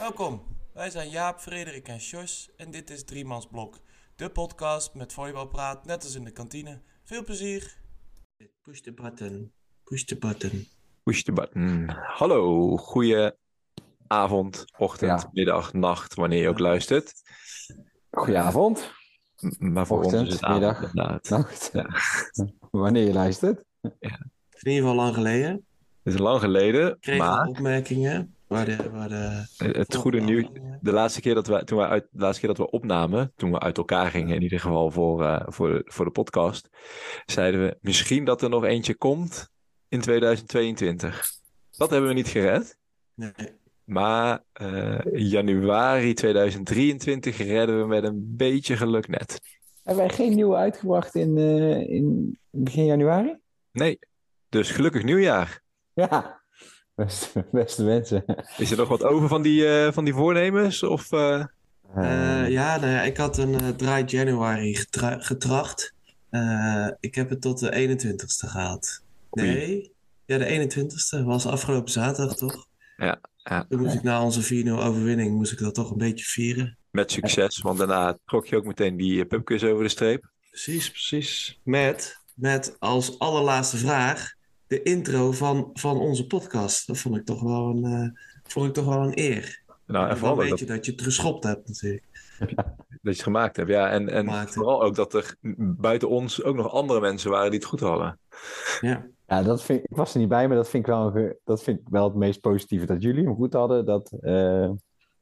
Welkom, wij zijn Jaap, Frederik en Sjors en dit is Driemansblok, de podcast met volleybalpraat, net als in de kantine. Veel plezier! Push the button, push the button. Push the button. Hallo, goeie avond, ochtend, Ja. middag, nacht, wanneer je ook luistert. Goedenavond. Maar voor ons Ochtend, is het avond middag. inderdaad. Nacht. Ja. Wanneer je luistert. Het is in ieder geval lang geleden. Het is lang geleden, Kregen maar opmerkingen waar de, waar de het goede nieuws... De laatste keer dat we, toen we uit, de laatste keer dat we opnamen, toen we uit elkaar gingen, in ieder geval voor, eh, voor, de, voor de podcast, zeiden we misschien dat er nog eentje komt in 2022. Dat hebben we niet gered. Nee, Maar eh, januari 2023 redden we met een beetje geluk net. Hebben wij geen nieuwe uitgebracht in, eh, in begin januari? Nee, dus gelukkig nieuwjaar. Ja. Beste, beste mensen. Is er nog wat over van die, eh, van die voornemens? Of, eh, Eh, ja, nou ja, ik had een eh draai January getra- getracht. Eh, ik heb het tot de 21ste gehaald. Nee, ja, de 21ste was afgelopen zaterdag toch? Ja, ja. Toen moest ik na onze 4-0 overwinning, moest ik dat toch een beetje vieren. met succes, want daarna trok je ook meteen die pubquiz over de streep. Precies, precies. Met, met als allerlaatste vraag de intro van, van onze podcast. Dat vond ik toch wel een, eh, vond ik toch wel een eer. Nou, en dan vooral ook weet dat, je dat je het geschopt hebt natuurlijk. dat je het gemaakt hebt. Ja, en, en Gemaakt hebt. vooral ook dat er buiten ons ook nog andere mensen waren die het goed hadden. Ja, Ja, dat vind, ik was er niet bij, maar dat vind ik wel, dat vind ik wel het meest positieve. Dat jullie hem goed hadden, dat, eh,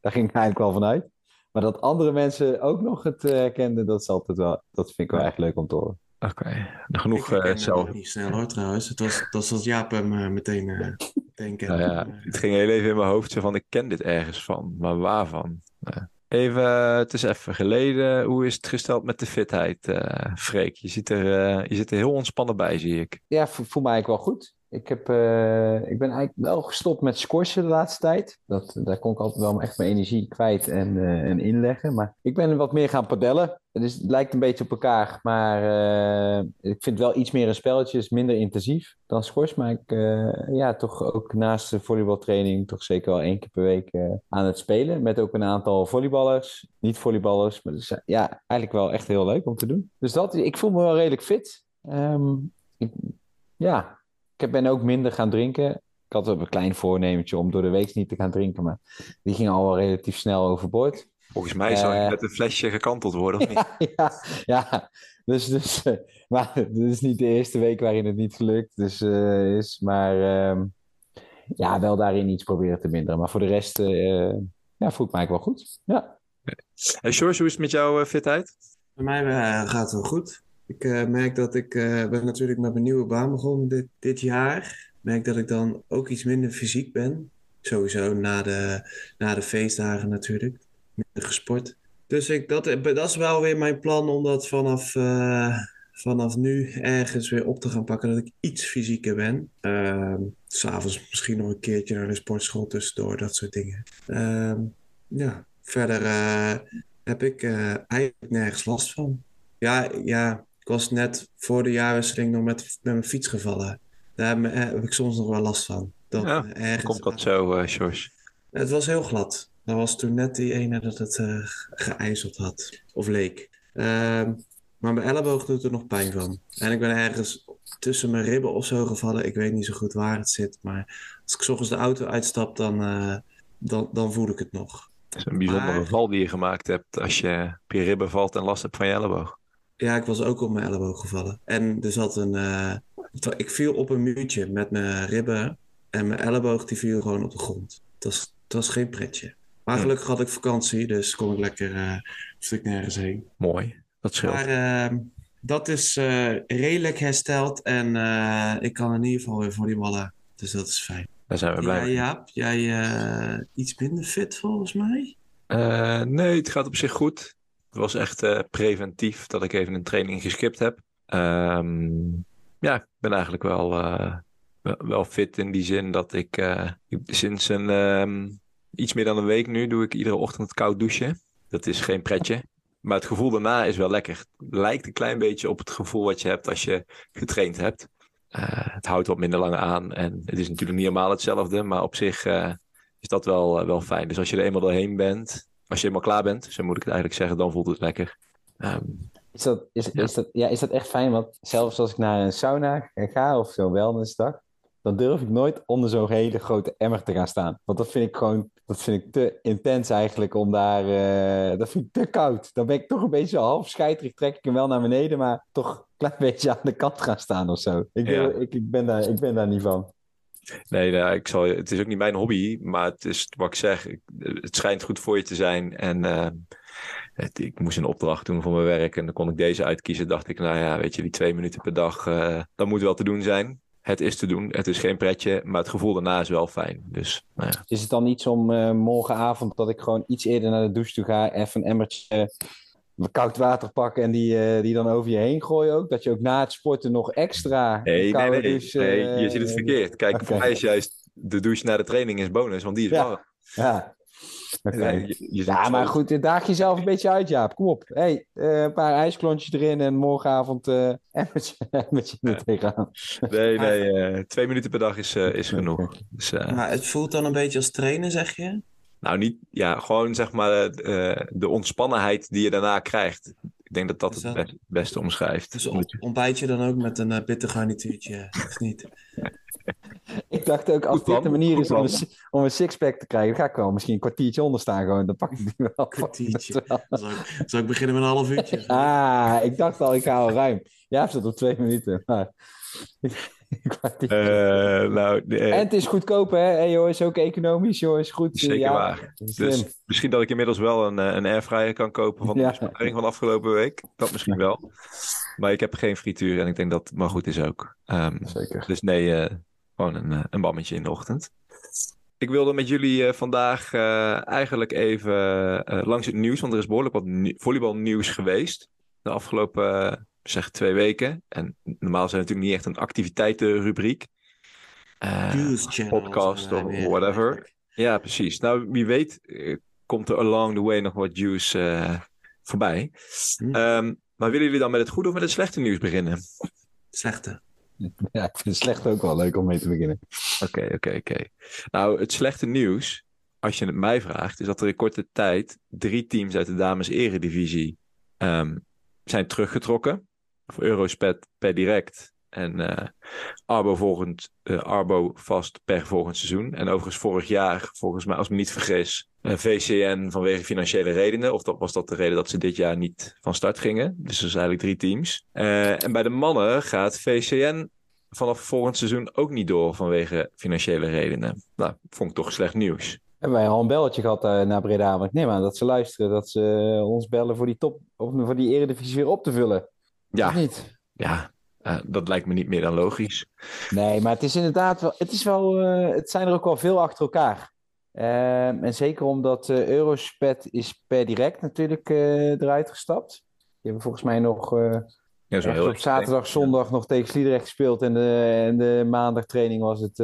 daar ging ik eigenlijk wel van uit. Maar dat andere mensen ook nog het eh, herkenden, dat, is altijd wel, dat vind ik wel Ja. echt leuk om te horen. Oké, genoeg ik herken eh, niet snel hoor trouwens. Het was, dat was als Jaap hem eh, meteen, eh meteen kende. Nou ja, het ging heel even in mijn hoofd zo van ik ken dit ergens van, maar waarvan? Nou, Even, het is even geleden. Hoe is het gesteld met de fitheid, eh Freek? Je, ziet er, eh, je zit er heel ontspannen bij, zie ik. Ja, vo- voel me eigenlijk wel goed. Ik, heb, eh, ik ben eigenlijk wel gestopt met squashen de laatste tijd. Dat, daar kon ik altijd wel echt mijn energie kwijt en, eh, en inleggen. Maar ik ben wat meer gaan padellen. Het lijkt een beetje op elkaar. Maar eh, ik vind wel iets meer een spelletje. minder intensief dan squash. Maar ik ja, toch ook naast de volleybaltraining toch zeker wel één keer per week aan het spelen. Met ook een aantal volleyballers. Niet volleyballers. Maar dus, ja, eigenlijk wel echt heel leuk om te doen. Dus dat, ik voel me wel redelijk fit. Ehm, ja, ik ben ook minder gaan drinken. Ik had ook een klein voornementje om door de week niet te gaan drinken, maar die ging al wel relatief snel overboord. Volgens mij zou je Eh. met een flesje gekanteld worden, of niet? Ja, ja, ja. Dus, dus, maar dit is niet de eerste week waarin het niet gelukt dus, eh, is. Maar ehm, ja, wel daarin iets proberen te minderen. Maar voor de rest eh, ja, voel ik me eigenlijk wel goed. Ja. Hey, George, hoe is het met jouw fitheid? Bij mij eh, gaat het wel goed. Ik eh, merk dat ik eh, ben natuurlijk met mijn nieuwe baan begonnen dit, dit jaar. Merk dat ik dan ook iets minder fysiek ben. Sowieso na de, na de feestdagen natuurlijk. Minder gesport. Dus ik, dat, dat is wel weer mijn plan om dat vanaf, eh, vanaf nu ergens weer op te gaan pakken. Dat ik iets fysieker ben. Ehm, S'avonds misschien nog een keertje naar de sportschool tussendoor. Dat soort dingen. Ehm, ja, verder eh, heb ik eh, eigenlijk nergens last van. Ja, ja, was net voor de jaarwisseling nog met, met mijn fiets gevallen. Daar heb, eh, heb ik soms nog wel last van. Dat, Ja, eh, ergens Komt dat zo, eh George? Het was heel glad. Dat was toen net die ene dat het eh, geijzeld had. Of leek. Ehm, maar mijn elleboog doet er nog pijn van. En ik ben ergens tussen mijn ribben of zo gevallen. Ik weet niet zo goed waar het zit. Maar als ik 's ochtends de auto uitstap, dan, dan, dan voel ik het nog. Dat is een bijzondere Maar- val die je gemaakt hebt als je op je ribben valt en last hebt van je elleboog. Ja, ik was ook op mijn elleboog gevallen. En er zat een. eh, ik viel op een muurtje met mijn ribben. En mijn elleboog die viel gewoon op de grond. Het was, het was geen pretje. Maar gelukkig had ik vakantie, dus kon ik lekker eh een stuk nergens heen. Mooi, dat scheelt. Maar ehm, dat is eh, redelijk hersteld. En ik kan in ieder geval weer volleyballen. Dus dat is fijn. Daar zijn we blij Ja, mee. Jaap, jij iets minder fit volgens mij? Nee, het gaat op zich goed. Het was echt eh, preventief dat ik even een training geskipt heb. Ehm, ja, ik ben eigenlijk wel, eh, wel, wel fit in die zin dat ik eh, sinds een, ehm, iets meer dan een week nu doe ik iedere ochtend koud douchen. Dat is geen pretje. Maar het gevoel daarna is wel lekker. Lijkt een klein beetje op het gevoel wat je hebt als je getraind hebt. het houdt wat minder lang aan. En het is natuurlijk niet helemaal hetzelfde. Maar op zich is dat wel, wel fijn. Dus als je er eenmaal doorheen bent. Als je eenmaal klaar bent, zo moet ik het eigenlijk zeggen, dan voelt het lekker. Ehm, is dat, is, is, dat, ja, is dat echt fijn? Want zelfs als ik naar een sauna ga of zo'n wellnessdag, dan durf ik nooit onder zo'n hele grote emmer te gaan staan. Want dat vind ik gewoon, dat vind ik te intens eigenlijk om daar, uh, dat vind ik te koud. Dan ben ik toch een beetje half scheiterig, trek ik hem wel naar beneden, maar toch een klein beetje aan de kant gaan staan of zo. Ik, ik, ik, ben, daar, ik ben daar niet van. Nee, nee ik zal, het is ook niet mijn hobby, maar het is wat ik zeg. Het schijnt goed voor je te zijn. En het, ik moest een opdracht doen voor mijn werk en dan kon ik deze uitkiezen. Dacht ik, nou ja, weet je, die twee minuten per dag, uh, dat moet wel te doen zijn het is te doen. Het is geen pretje, maar het gevoel daarna is wel fijn. Dus, nou ja. Is het dan iets om uh, morgenavond dat ik gewoon iets eerder naar de douche toe ga, even een emmertje koud water pakken en die, uh, die dan over je heen gooien ook? Dat je ook na het sporten nog extra. Nee, nee, nee, douche, nee. je ziet het verkeerd. Kijk, okay. voor mij is juist de douche na de training is bonus, want die is ja. warm. Ja, Okay. ja, maar goed, daag jezelf een beetje uit, Jaap. Kom op. Hey, uh, een paar ijsklontjes erin en morgenavond uh, met je er tegenaan. Nee, nee, uh, twee minuten per dag is, is genoeg. Dus, maar het voelt dan een beetje als trainen, zeg je? Nou, niet, ja, gewoon zeg maar de ontspannenheid die je daarna krijgt. Ik denk dat dat, dat... het beste omschrijft. Dus ontbijt je dan ook met een uh, bitter garnituurtje, of niet? ik dacht ook, als dit de manier is om een, om een sixpack te krijgen, ga ik wel misschien een kwartiertje onder staan gewoon. Dan pak ik die wel. Een kwartiertje. Zal ik, zal ik beginnen met een half uurtje? ah, ik dacht al, ik ga al ruim. Ja, zit op twee minuten. Maar... Uh, nou, uh, en het is goedkoop, hè? Hey, joh, is ook economisch, joh, is goed. Zeker ja, waar. Dus misschien dat ik inmiddels wel een, een airfryer kan kopen van de besparing van afgelopen week. Dat misschien wel. Maar ik heb geen frituur en ik denk dat het maar goed is ook. Um, Zeker. Dus nee, uh, gewoon een, een bammetje in de ochtend. Ik wilde met jullie vandaag uh, eigenlijk even langs het nieuws, want er is behoorlijk wat volleybalnieuws geweest de afgelopen zeg twee weken. En normaal zijn het natuurlijk niet echt een activiteitenrubriek. Uh, podcast of whatever. Ja, precies. Nou, wie weet komt er along the way nog wat juice uh, voorbij. Hm. Um, maar willen jullie dan met het goede of met het slechte nieuws beginnen? Slechte. Ja, ik vind het slechte ook wel leuk om mee te beginnen. Oké, okay, oké, okay, oké. Okay. Nou, het slechte nieuws, als je het mij vraagt, is dat er in korte tijd drie teams uit de dames eredivisie um, zijn teruggetrokken of Eurospet per direct. En uh, Arbo, volgend, uh, Arbo vast per volgend seizoen. En overigens vorig jaar, volgens mij, als ik me niet vergis, uh, VCN vanwege financiële redenen. Of was dat de reden dat ze dit jaar niet van start gingen. Dus er zijn eigenlijk drie teams. en bij de mannen gaat VCN vanaf volgend seizoen ook niet door vanwege financiële redenen. Nou, vond ik toch slecht nieuws. Hebben wij al een belletje gehad naar Breda? Want ik neem aan dat ze luisteren, dat ze ons bellen voor die top, of voor die eredivisie weer op te vullen. Ja, niet? ja uh, dat lijkt me niet meer dan logisch. Nee, maar het is inderdaad wel, het, is wel, uh, het zijn er ook wel veel achter elkaar. Uh, en zeker omdat Eurospet is per direct natuurlijk eruit gestapt. Die hebben volgens mij nog ja, zo heel op zaterdag, zondag ja. nog tegen Sliedrecht gespeeld. En de, en de maandag training was het,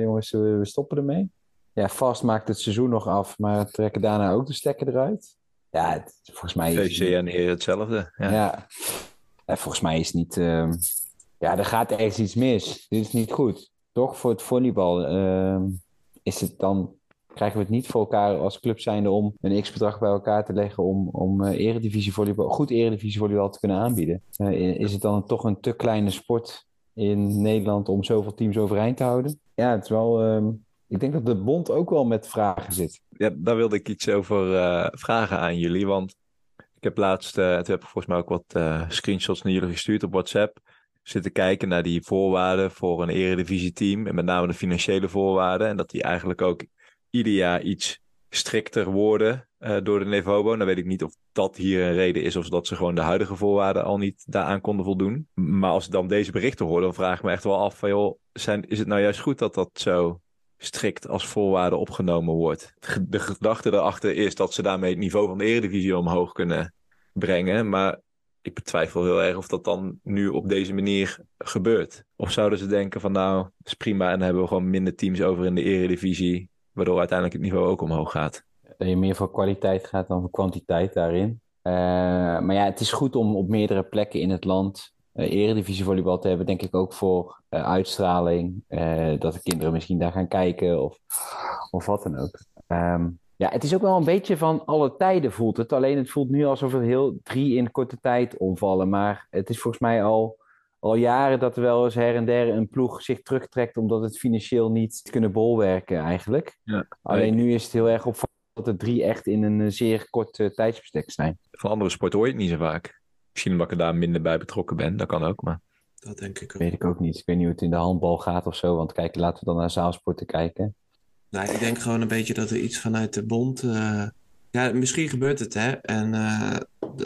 jongens, we stoppen ermee. Ja, vast maakt het seizoen nog af, maar trekken daarna ook de stekker eruit. Ja, het, volgens mij... VCN hier hetzelfde. Ja. ja. En volgens mij is niet... Uh, ja, er gaat ergens iets mis. Dit is niet goed. Toch voor het volleybal uh, is het dan... Krijgen we het niet voor elkaar als club zijnde om een x-bedrag bij elkaar te leggen om, om uh, eredivisie volleybal, goed eredivisie volleybal te kunnen aanbieden? Uh, is het dan toch een te kleine sport in Nederland om zoveel teams overeind te houden? Ja, het is wel... Um, ik denk dat de bond ook wel met vragen zit. Ja, daar wilde ik iets over uh, vragen aan jullie. Want ik heb laatst, uh, heb ik volgens mij ook wat uh, screenshots naar jullie gestuurd op WhatsApp. Zitten kijken naar die voorwaarden voor een eredivisie-team. En met name de financiële voorwaarden. En dat die eigenlijk ook ieder jaar iets strikter worden uh, door de Nevobo. Dan weet ik niet of dat hier een reden is. Of dat ze gewoon de huidige voorwaarden al niet daaraan konden voldoen. Maar als ik dan deze berichten hoor, dan vraag ik me echt wel af van joh, zijn, is het nou juist goed dat dat zo strikt als voorwaarde opgenomen wordt. De gedachte erachter is dat ze daarmee het niveau van de Eredivisie omhoog kunnen brengen. Maar ik betwijfel heel erg of dat dan nu op deze manier gebeurt. Of zouden ze denken van nou, is prima en dan hebben we gewoon minder teams over in de Eredivisie, waardoor uiteindelijk het niveau ook omhoog gaat. Dat je meer voor kwaliteit gaat dan voor kwantiteit daarin. Uh, maar ja, het is goed om op meerdere plekken in het land eredivisie volleybal te hebben, denk ik ook voor uh, uitstraling. Uh, dat de kinderen misschien daar gaan kijken of, of wat dan ook. Um, ja, het is ook wel een beetje van alle tijden voelt het. Alleen het voelt nu alsof er heel drie in korte tijd omvallen. Maar het is volgens mij al, al jaren dat er wel eens her en der een ploeg zich terugtrekt omdat het financieel niet kunnen bolwerken eigenlijk. Ja. Alleen nu is het heel erg opvallend dat er drie echt in een zeer kort tijdsbestek zijn. Van andere sporten hoor je het niet zo vaak. Misschien omdat ik er daar minder bij betrokken ben, dat kan ook. Maar... Dat denk ik ook. Weet ik ook niet. Ik weet niet hoe het in de handbal gaat of zo. Want kijk, laten we dan naar zaalsporten kijken. Nou, ik denk gewoon een beetje dat er iets vanuit de bond. Uh... Ja, misschien gebeurt het, hè. En uh,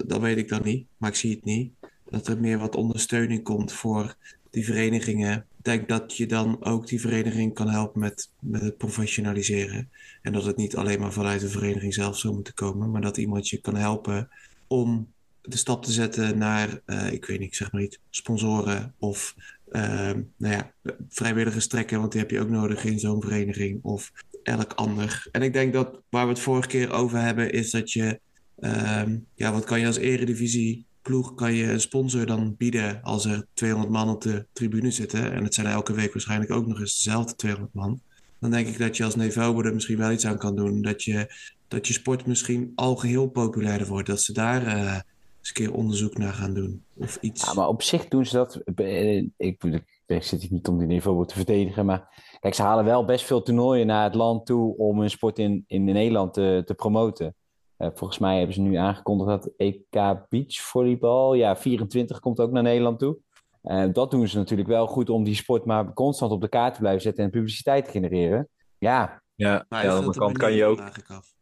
dat weet ik dan niet. Maar ik zie het niet. Dat er meer wat ondersteuning komt voor die verenigingen. Ik denk dat je dan ook die vereniging kan helpen met, met het professionaliseren. En dat het niet alleen maar vanuit de vereniging zelf zou moeten komen. Maar dat iemand je kan helpen om de stap te zetten naar, uh, ik weet niet, zeg maar niet, sponsoren of uh, nou ja, vrijwilligers trekken, want die heb je ook nodig in zo'n vereniging of elk ander. En ik denk dat waar we het vorige keer over hebben, is dat je, uh, ja, wat kan je als eredivisie ploeg, kan je een sponsor dan bieden als er 200 man op de tribune zitten. En het zijn elke week waarschijnlijk ook nog eens dezelfde 200 man. Dan denk ik dat je als Nevo er misschien wel iets aan kan doen. Dat je, dat je sport misschien al geheel populairder wordt. Dat ze daar eens een keer onderzoek naar gaan doen. Of iets. Ja, maar op zich doen ze dat. Eh, ik, ik, ik zit niet om die niveau te verdedigen. Maar kijk, ze halen wel best veel toernooien naar het land toe om hun sport in, in Nederland te, te promoten. Uh, volgens mij hebben ze nu aangekondigd dat EK Beachvolleybal, ja, 24 komt ook naar Nederland toe. Uh, dat doen ze natuurlijk wel goed om die sport maar constant op de kaart te blijven zetten en publiciteit te genereren. Ja, ja, ja aan de andere kant kan je ook.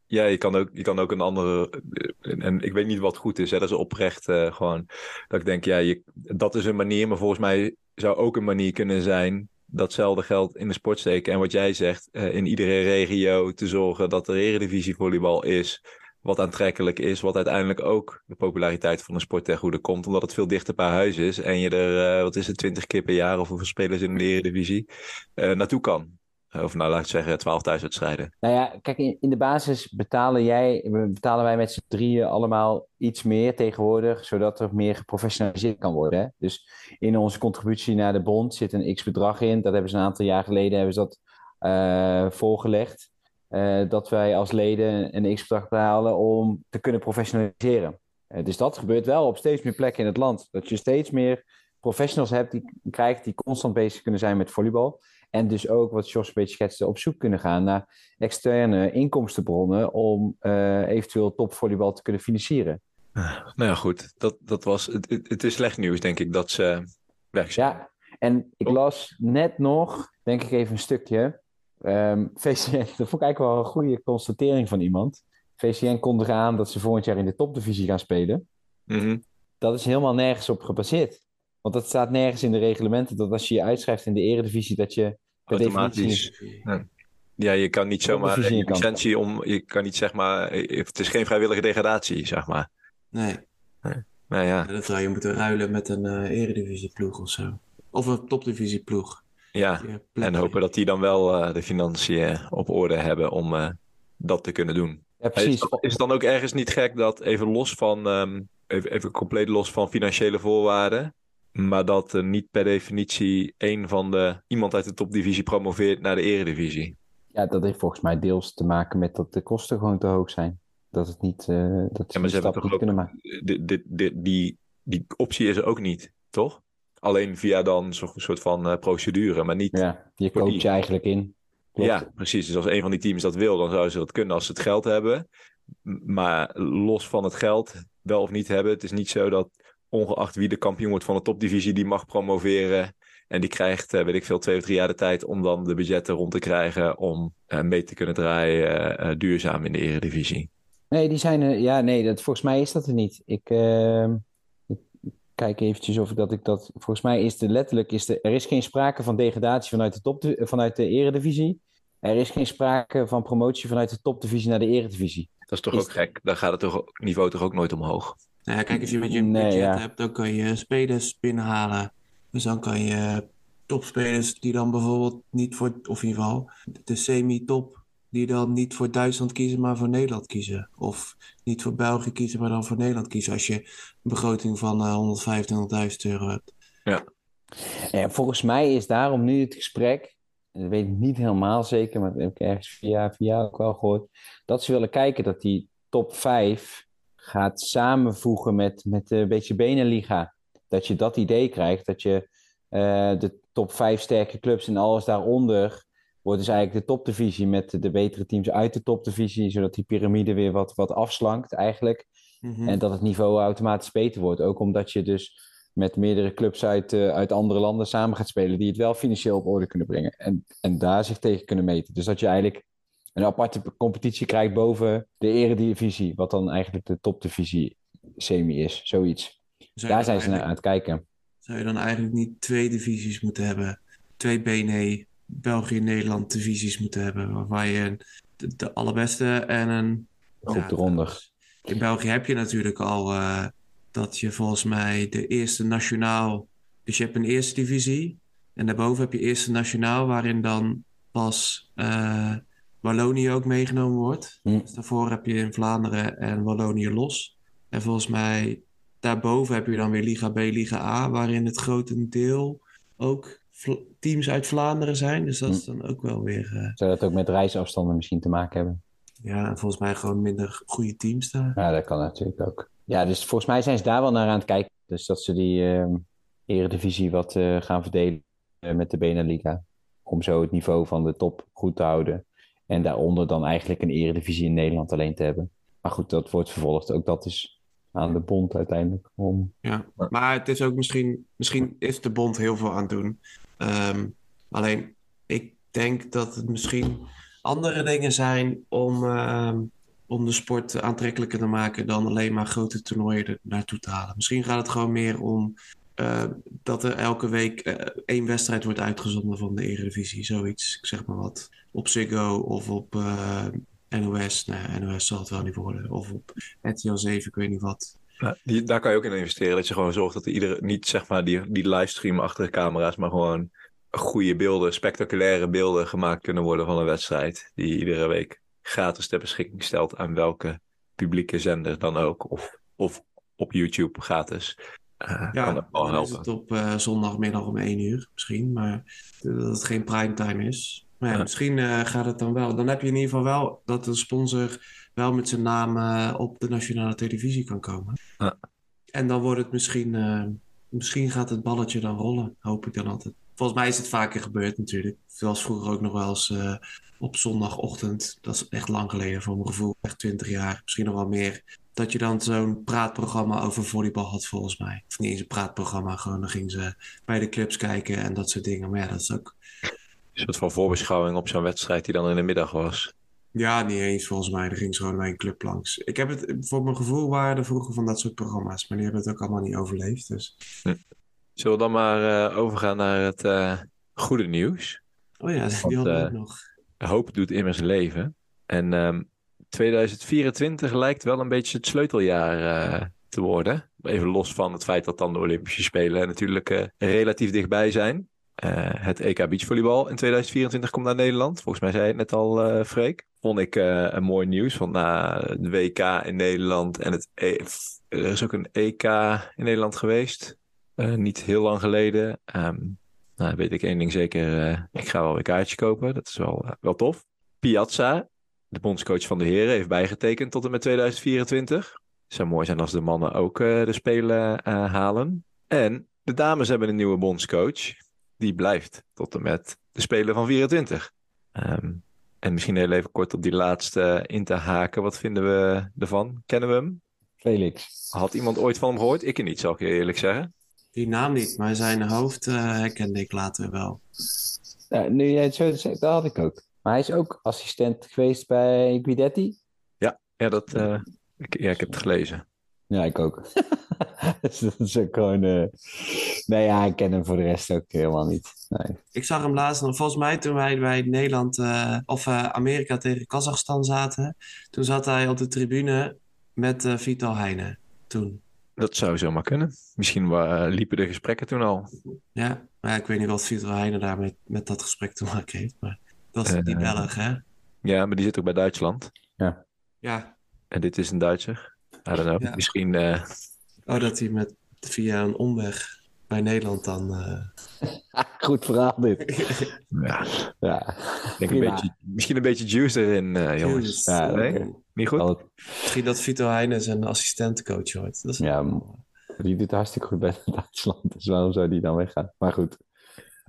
Ja, je kan ook, je kan ook een andere. En ik weet niet wat goed is. Hè? Dat is oprecht uh, gewoon. Dat ik denk, ja, je, dat is een manier. Maar volgens mij zou ook een manier kunnen zijn. Datzelfde geld in de sport steken. En wat jij zegt, uh, in iedere regio te zorgen dat er eredivisie volleybal is. Wat aantrekkelijk is. Wat uiteindelijk ook de populariteit van de sport ten goede komt. Omdat het veel dichter bij huis is. En je er, wat is het, twintig keer per jaar of hoeveel spelers in de eredivisie naartoe kan. Of nou, laat ik zeggen, 12 thuiswedstrijden. Nou ja, kijk, in, de basis betalen, jij, betalen wij met z'n drieën allemaal iets meer tegenwoordig, zodat er meer geprofessionaliseerd kan worden. Hè? Dus in onze contributie naar de bond zit een x-bedrag in. Dat hebben ze een aantal jaar geleden hebben ze dat uh, voorgelegd. Uh, dat wij als leden een x-bedrag betalen om te kunnen professionaliseren. Uh, dus dat gebeurt wel op steeds meer plekken in het land. Dat je steeds meer professionals hebt die krijgt die constant bezig kunnen zijn met volleybal. En dus ook, wat Jos een beetje schetste, op zoek kunnen gaan naar externe inkomstenbronnen om uh, eventueel topvolleybal te kunnen financieren. Uh, nou ja, goed. Dat, dat was, het, het, is slecht nieuws, denk ik, dat ze weg zijn. Ja, en ik las net nog, denk ik even een stukje. Um, VCN, dat vond ik eigenlijk wel een goede constatering van iemand. VCN kondigde aan dat ze volgend jaar in de topdivisie gaan spelen. Mm -hmm. Dat is helemaal nergens op gebaseerd. Want dat staat nergens in de reglementen dat als je je uitschrijft in de eredivisie, dat je Automatisch. Ja, je kan niet zomaar een licentie om, je kan niet zeg maar, het is geen vrijwillige degradatie, zeg maar. Nee. nee. Nou ja. Dat zou je moeten ruilen met een uh, eredivisieploeg of zo. Of een topdivisieploeg. Ja, en hopen dat die dan wel uh, de financiën op orde hebben om uh, dat te kunnen doen. Ja, precies. Is, is het dan ook ergens niet gek dat even los van, um, even, even compleet los van financiële voorwaarden, maar dat niet per definitie een van de iemand uit de topdivisie promoveert naar de eredivisie. Ja, dat heeft volgens mij deels te maken met dat de kosten gewoon te hoog zijn. Dat het niet, uh, dat ja, maar ze hebben toch kunnen maken. Die, die, die, die optie is er ook niet, toch? Alleen via dan zo'n soort van uh, procedure, maar niet... Ja, je coach je eigenlijk in. Klopt. Ja, precies. Dus als een van die teams dat wil, dan zouden ze dat kunnen als ze het geld hebben. Maar los van het geld, wel of niet hebben, het is niet zo dat ongeacht wie de kampioen wordt van de topdivisie, die mag promoveren. En die krijgt, eh, weet ik veel, twee of drie jaar de tijd om dan de budgetten rond te krijgen om uh, mee te kunnen draaien uh, duurzaam in de eredivisie. Nee, die zijn ja, nee, dat, volgens mij is dat er niet. Ik, uh, ik kijk eventjes of ik dat ik dat, volgens mij is er letterlijk, is er, er is geen sprake van degradatie vanuit de, top, vanuit de eredivisie. Er is geen sprake van promotie vanuit de topdivisie naar de eredivisie. Dat is toch ook gek? Dan gaat het toch, niveau toch ook nooit omhoog? Nou ja, kijk, als je met je nee, budget ja. hebt, dan kan je spelers binnenhalen. Dus dan kan je topspelers die dan bijvoorbeeld niet voor, of in ieder geval de semi-top, die dan niet voor Duitsland kiezen, maar voor Nederland kiezen. Of niet voor België kiezen, maar dan voor Nederland kiezen. Als je een begroting van uh, 125.000 euro hebt. Ja. En volgens mij is daarom nu het gesprek, en dat weet ik niet helemaal zeker, maar dat heb ik ergens via, via ook wel gehoord, dat ze willen kijken dat die top 5 gaat samenvoegen met, met een beetje Beneliga. Dat je dat idee krijgt, dat je eh, de top 5 sterke clubs en alles daaronder wordt dus eigenlijk de topdivisie met de betere teams uit de topdivisie, zodat die piramide weer wat, wat afslankt eigenlijk. Mhm. En dat het niveau automatisch beter wordt. Ook omdat je dus met meerdere clubs uit, eh, uit andere landen samen gaat spelen, die het wel financieel op orde kunnen brengen. En, en daar zich tegen kunnen meten. Dus dat je eigenlijk een aparte competitie krijgt boven de eredivisie, wat dan eigenlijk de topdivisie semi is, zoiets. Zou Daar zijn ze naar aan het kijken. Zou je dan eigenlijk niet twee divisies moeten hebben? Twee BNE, België, Nederland divisies moeten hebben. Waarbij je de, de allerbeste en een... Groep eronder. In België heb je natuurlijk al eh, dat je volgens mij de eerste nationaal... Dus je hebt een eerste divisie. En daarboven heb je eerste nationaal, waarin dan pas eh, Wallonië ook meegenomen wordt. Hm. Dus daarvoor heb je in Vlaanderen en Wallonië los. En volgens mij daarboven heb je dan weer Liga B, Liga A, waarin het grotendeel ook teams uit Vlaanderen zijn. Dus dat is dan ook wel weer, eh, Zou dat ook met reisafstanden misschien te maken hebben? ja, en volgens mij gewoon minder goede teams daar. Ja, dat kan natuurlijk ook. Ja, dus volgens mij zijn ze daar wel naar aan het kijken. Dus dat ze die ehm, eredivisie wat eh, gaan verdelen eh, met de Beneliga. Om zo het niveau van de top goed te houden. En daaronder dan eigenlijk een eredivisie in Nederland alleen te hebben. Maar goed, dat wordt vervolgd. Ook dat is aan de bond uiteindelijk. Om... Ja, maar het is ook misschien, misschien is de bond heel veel aan het doen. Ehm, alleen, ik denk dat het misschien andere dingen zijn om, ehm, om de sport aantrekkelijker te maken dan alleen maar grote toernooien er naartoe te halen. Misschien gaat het gewoon meer om eh, dat er elke week eh, één wedstrijd wordt uitgezonden van de Eredivisie. Zoiets, ik zeg maar wat. Op Ziggo of op eh, NOS. NOS zal het wel niet worden. Of op RTL 7, ik weet niet wat. Die, daar kan je ook in investeren. Dat je gewoon zorgt dat er iedere, niet zeg maar die, die livestream achter de camera's, maar gewoon goede beelden, spectaculaire beelden gemaakt kunnen worden van een wedstrijd. Die iedere week gratis ter beschikking stelt aan welke publieke zender dan ook. Of, of op YouTube gratis. Eh, Ja, kan wel dan is het op eh, zondagmiddag om 1 uur misschien, maar dat het geen primetime is. Maar ja, Ja. misschien eh, gaat het dan wel. Dan heb je in ieder geval wel dat de sponsor wel met zijn naam op de nationale televisie kan komen. Ja. En dan wordt het misschien, misschien gaat het balletje dan rollen, hoop ik dan altijd. Volgens mij is het vaker gebeurd natuurlijk. Zoals vroeger ook nog wel eens op zondagochtend. Dat is echt lang geleden voor mijn gevoel, echt 20 jaar, misschien nog wel meer. Dat je dan zo'n praatprogramma over volleybal had, volgens mij. Of niet eens een praatprogramma, gewoon dan gingen ze bij de clubs kijken en dat soort dingen. Maar ja, dat is ook... Een soort van voorbeschouwing op zo'n wedstrijd die dan in de middag was. Ja, niet eens volgens mij. Er ging ze gewoon bij een club langs. Ik heb het, voor mijn gevoel waren er vroeger van dat soort programma's. Maar die hebben het ook allemaal niet overleefd. Dus... Zullen we dan maar eh, overgaan naar het eh, goede nieuws? Oh ja, die Want, hadden we ook nog. Hoop doet immers leven. En ehm 2024 lijkt wel een beetje het sleuteljaar eh, te worden. Even los van het feit dat dan de Olympische Spelen natuurlijk eh, relatief dichtbij zijn. Eh, het EK Beachvolleybal in 2024 komt naar Nederland. Volgens mij zei het net al, Freek. Vond ik een mooi nieuws. Want na de WK in Nederland en het E- er is ook een EK in Nederland geweest. Niet heel lang geleden. Ehm, nou, weet ik één ding zeker. ik ga wel een kaartje kopen. Dat is wel, wel tof. Piazza, de bondscoach van de heren, heeft bijgetekend tot en met 2024. Het zou mooi zijn als de mannen ook eh, de Spelen eh, halen. En de dames hebben een nieuwe bondscoach. Die blijft tot en met de Spelen van 24. Ehm, en misschien heel even kort op die laatste in te haken. Wat vinden we ervan? Kennen we hem? Felix. Had iemand ooit van hem gehoord? Ik niet, zal ik je eerlijk zeggen. Die naam niet, maar zijn hoofd eh, herkende ik later wel. Ja, nu jij het zo zegt, dat had ik ook. Maar hij is ook assistent geweest bij Guidetti. Ja, dat, eh, ik, ja ik heb het gelezen. Ja, ik ook. dus dat is ook gewoon... eh, Nee, ja, ik ken hem voor de rest ook helemaal niet. Nee. Ik zag hem laatst nog, volgens mij toen wij bij Nederland eh, of eh, Amerika tegen Kazachstan zaten. Toen zat hij op de tribune met eh Vital Heijnen. Toen. Dat zou zomaar kunnen. Misschien liepen de gesprekken toen al. Ja, maar ja, ik weet niet wat Vital Heijnen daar met, met dat gesprek te maken heeft. Maar dat is die Eh, Belg, hè? Ja, maar die zit ook bij Duitsland. Ja. En dit is een Duitser. I don't know. Ja. Misschien. eh, Oh, dat hij met, via een omweg bij Nederland dan. eh. Goed verhaal dit. Ja, Ja, denk een beetje, misschien een beetje juice erin, eh, jongens. Ja, Nee? Niet goed? Misschien dat Vito Heijnen zijn assistentencoach wordt. Dat is Ja, die doet het hartstikke goed bij Duitsland. Dus waarom zou die dan weggaan? Maar goed.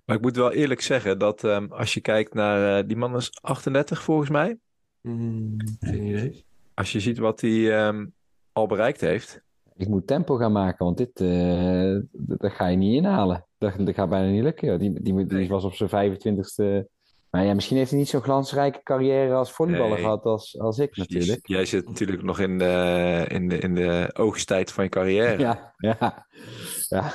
Maar ik moet wel eerlijk zeggen dat ehm, als je kijkt naar... eh, die man is 38 volgens mij. Hmm, geen idee. Als je ziet wat hij ehm, al bereikt heeft. Ik moet tempo gaan maken, want dit eh, dat ga je niet inhalen. Dat, dat gaat bijna niet lukken. Die, die, die Nee. was op zijn 25ste. Maar ja, misschien heeft hij niet zo'n glansrijke carrière als volleyballer Nee. gehad als, als ik natuurlijk. Jij zit natuurlijk nog in de, in de, in de oogsttijd van je carrière. Ja, ja. ja.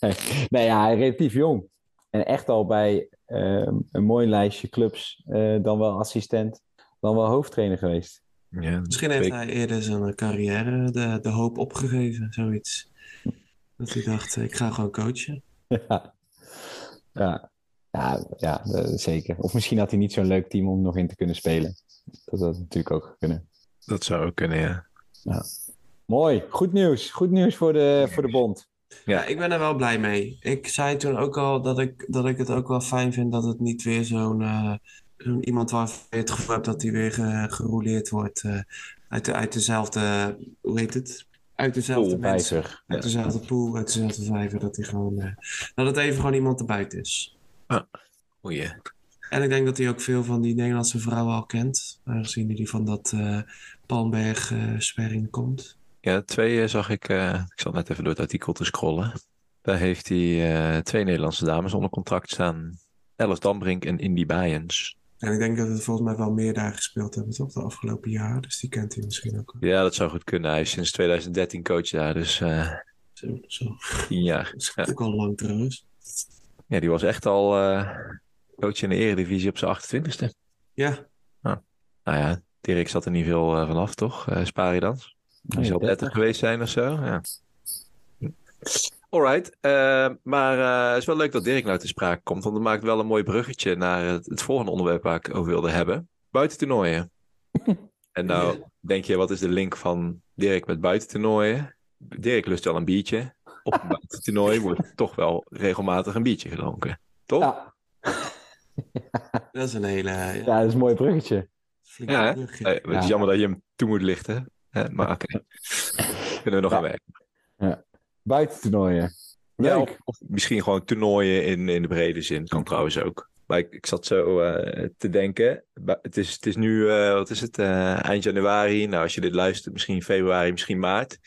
Nee, nee, ja, hij is relatief jong. En echt al bij ehm, een mooi lijstje clubs, eh, dan wel assistent, dan wel hoofdtrainer geweest. Ja, Misschien heeft hij eerder zijn carrière de, de hoop opgegeven, zoiets. Dat hij dacht, ik ga gewoon coachen. Ja, ja, ja, ja eh, zeker. Of misschien had hij niet zo'n leuk team om nog in te kunnen spelen. Dat had natuurlijk ook kunnen. Dat zou ook kunnen, ja. Mooi, goed nieuws. Goed nieuws voor de, voor de bond. Ja, ik ben er wel blij mee. Ik zei toen ook al dat ik, dat ik het ook wel fijn vind dat het niet weer zo'n eh, iemand waarvan je het gevoel hebt dat hij weer ge- gerouleerd wordt eh, uit, de, uit dezelfde, hoe heet het? Uit dezelfde Pool, mensen. Vijver. Uit dezelfde pool, uit dezelfde vijver, dat hij gewoon, dat het even gewoon iemand erbuiten is. Goeie. En ik denk dat hij ook veel van die Nederlandse vrouwen al kent, aangezien hij van dat eh Palmberg eh sperring komt. Ja, twee eh, zag ik. eh, ik zat net even door het artikel te scrollen. Daar heeft hij eh, twee Nederlandse dames onder contract staan. Elf Dambrink en Indy Bayens. En ik denk dat het volgens mij wel meer daar gespeeld hebben, toch, de afgelopen jaar. Dus die kent hij misschien ook. Ja, dat zou goed kunnen. Hij is sinds 2013 coach daar, dus Zo, zo. tien jaar. Dat is Ja. ook al lang trouwens. Ja, die was echt al coach in de eredivisie op zijn 28ste. Ja, Nou ja, Dirk zat er niet veel vanaf, toch? Eh Sparidans. Die Nee, zal 30 30. geweest zijn of zo. Ja. Alright, eh, maar eh, het is wel leuk dat Dirk nou te sprake komt, want dat maakt wel een mooi bruggetje naar het, het volgende onderwerp waar ik over wilde hebben. Buitentoernooien. en nou denk je, wat is de link van Dirk met buitentoernooien? Dirk lust wel een biertje. Op een buitentoernooi wordt toch wel regelmatig een biertje gedronken. Toch? Ja, dat is een hele ja, ja, dat is een mooi bruggetje. Ja, hè? Eh, het is Ja. jammer dat je hem toe moet lichten. Maar oké. Kunnen we nog Ja. aan werken. Buitentoernooien. Ja, Leuk. of, of misschien gewoon toernooien in, in de brede zin. Kan trouwens ook. Maar ik, ik zat zo eh, te denken. Het is, het is nu, eh, wat is het, eh, eind januari. Nou, als je dit luistert, misschien februari, misschien maart.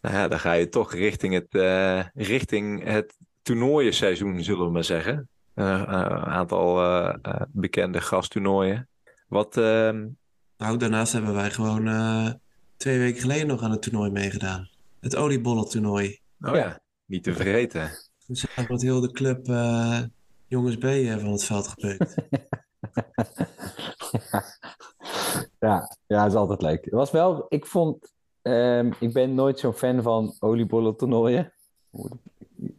Nou ja, dan ga je toch richting het, eh, richting het toernooienseizoen, zullen we maar zeggen. Eh, eh, Een aantal eh, eh, bekende gasttoernooien. Wat, ehm, Nou, daarnaast hebben wij gewoon eh, twee weken geleden nog aan het toernooi meegedaan. Het oliebollentoernooi. oh ja, niet te vergeten. Dus daar wordt heel de club eh, jongens B eh, van het veld gepeukt. Ja, ja, dat is altijd leuk. Het was wel, ik vond, ehm, ik ben nooit zo'n fan van oliebollen toernooien.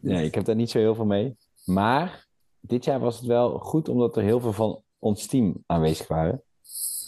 Nee, ik heb daar niet zo heel veel mee. Maar dit jaar was het wel goed omdat er heel veel van ons team aanwezig waren.